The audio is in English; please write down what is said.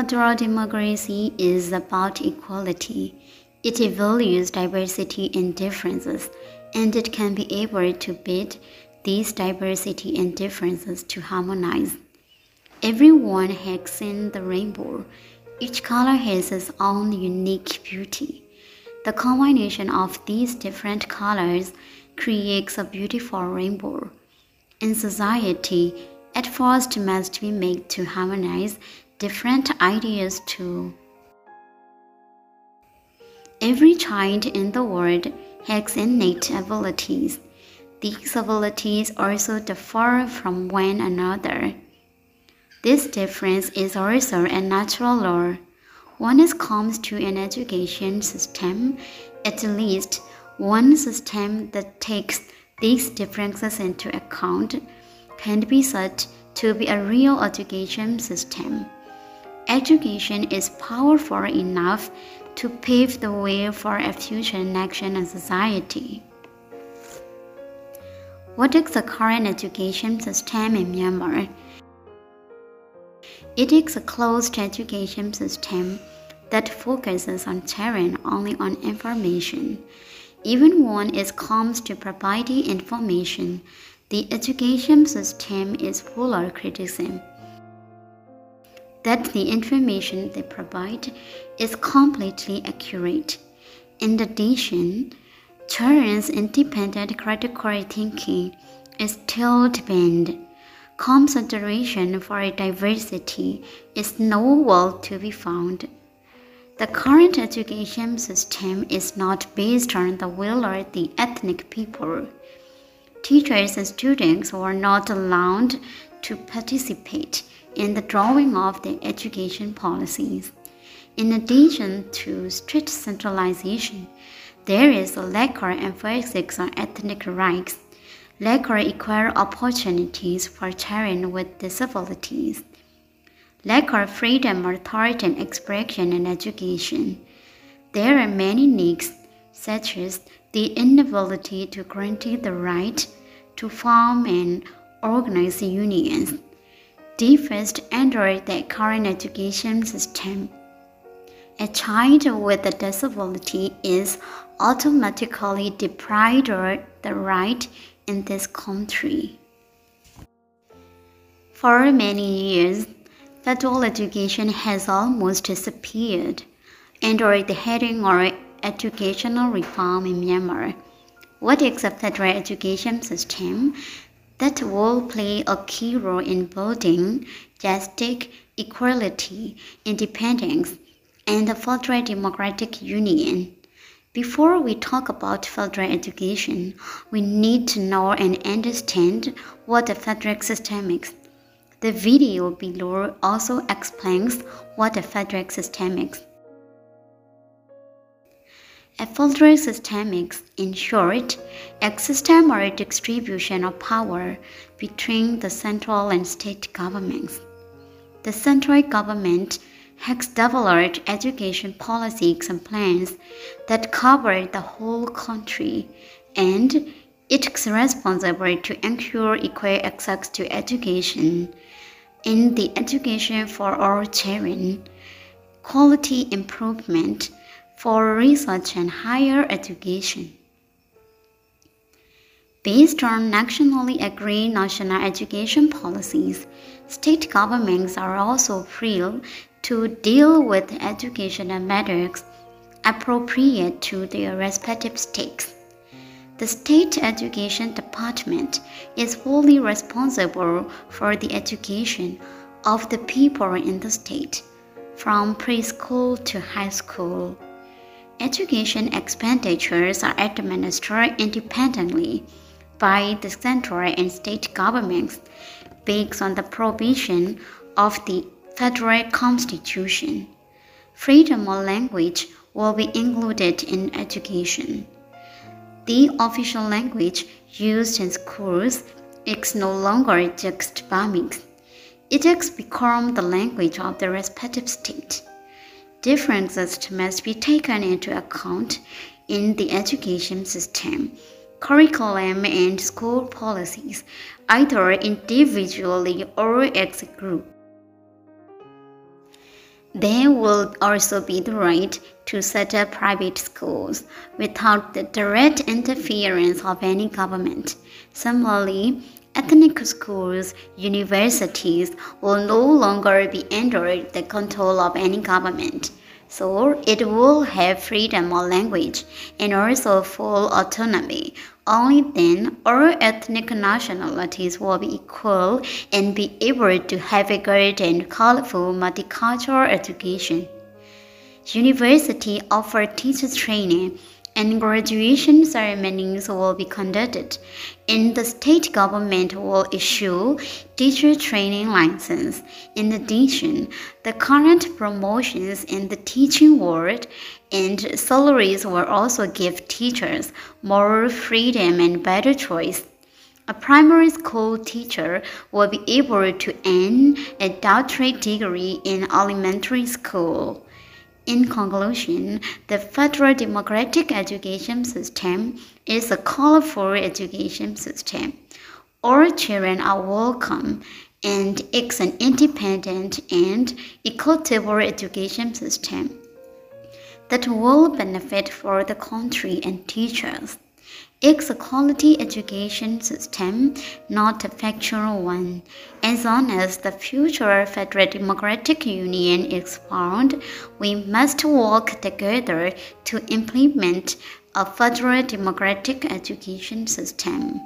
Federal democracy is about equality. It values diversity and differences, and it can be able to bid these diversity and differences to harmonize. Everyone has seen the rainbow. Each color has its own unique beauty. The combination of these different colors creates a beautiful rainbow. In society, efforts must be made to harmonize different ideas too. Every child in the world has innate abilities. These abilities also differ from one another. This difference is also a natural law. When it comes to an education system, at least one system that takes these differences into account can be said to be a real education system. Education is powerful enough to pave the way for a future nation and society. What is the current education system in Myanmar? It is a closed education system that focuses on sharing only on information. Even when it comes to providing information, the education system is full of criticism that the information they provide is completely accurate. In addition, children's independent critical thinking is still banned. Consideration for diversity is nowhere to be found. The current education system is not based on the will of the ethnic people. Teachers and students were not allowed to participate in the drawing of the education policies. In addition to strict centralization, there is a lack of emphasis on ethnic rights, lack of equal opportunities for children with disabilities, lack of freedom, authority, and expression in education. There are many needs, such as the inability to grant the right to form and organize unions defaced under the current education system. A child with a disability is automatically deprived of the right in this country. For many years, federal education has almost disappeared under the heading of educational reform in Myanmar. What is a federal education system? That will play a key role in building justice, equality, independence, and the federal democratic union. Before we talk about federal education, we need to know and understand what the federal system is. The video below also explains what the federal system is. A federal system is, in short, a or distribution of power between the central and state governments. The central government has developed education policies and plans that cover the whole country, and it is responsible to ensure equal access to education. In the education for all children, quality improvement for research and higher education. Based on nationally agreed national education policies, state governments are also free to deal with educational matters appropriate to their respective states. The State Education Department is fully responsible for the education of the people in the state, from preschool to high school. Education expenditures are administered independently by the central and state governments based on the provision of the federal constitution. Freedom of language will be included in education. The official language used in schools is no longer just Burmese. It has become the language of the respective state differences must be taken into account in the education system, curriculum, and school policies, either individually or as a group. There will also be the right to set up private schools without the direct interference of any government. Similarly, ethnic schools, universities will no longer be under the control of any government. So it will have freedom of language and also full autonomy. Only then all ethnic nationalities will be equal and be able to have a great and colorful multicultural education. University offer teacher training and graduation ceremonies will be conducted, and the state government will issue teacher training license. In addition, the current promotions in the teaching world and salaries will also give teachers more freedom and better choice. A primary school teacher will be able to earn a doctorate degree in elementary school. In conclusion, the federal democratic education system is a colorful education system. All children are welcome and it's an independent and equitable education system that will benefit for the country and teachers. It's a quality education system, not a factual one. As long as the future Federal Democratic Union is found, we must work together to implement a federal democratic education system.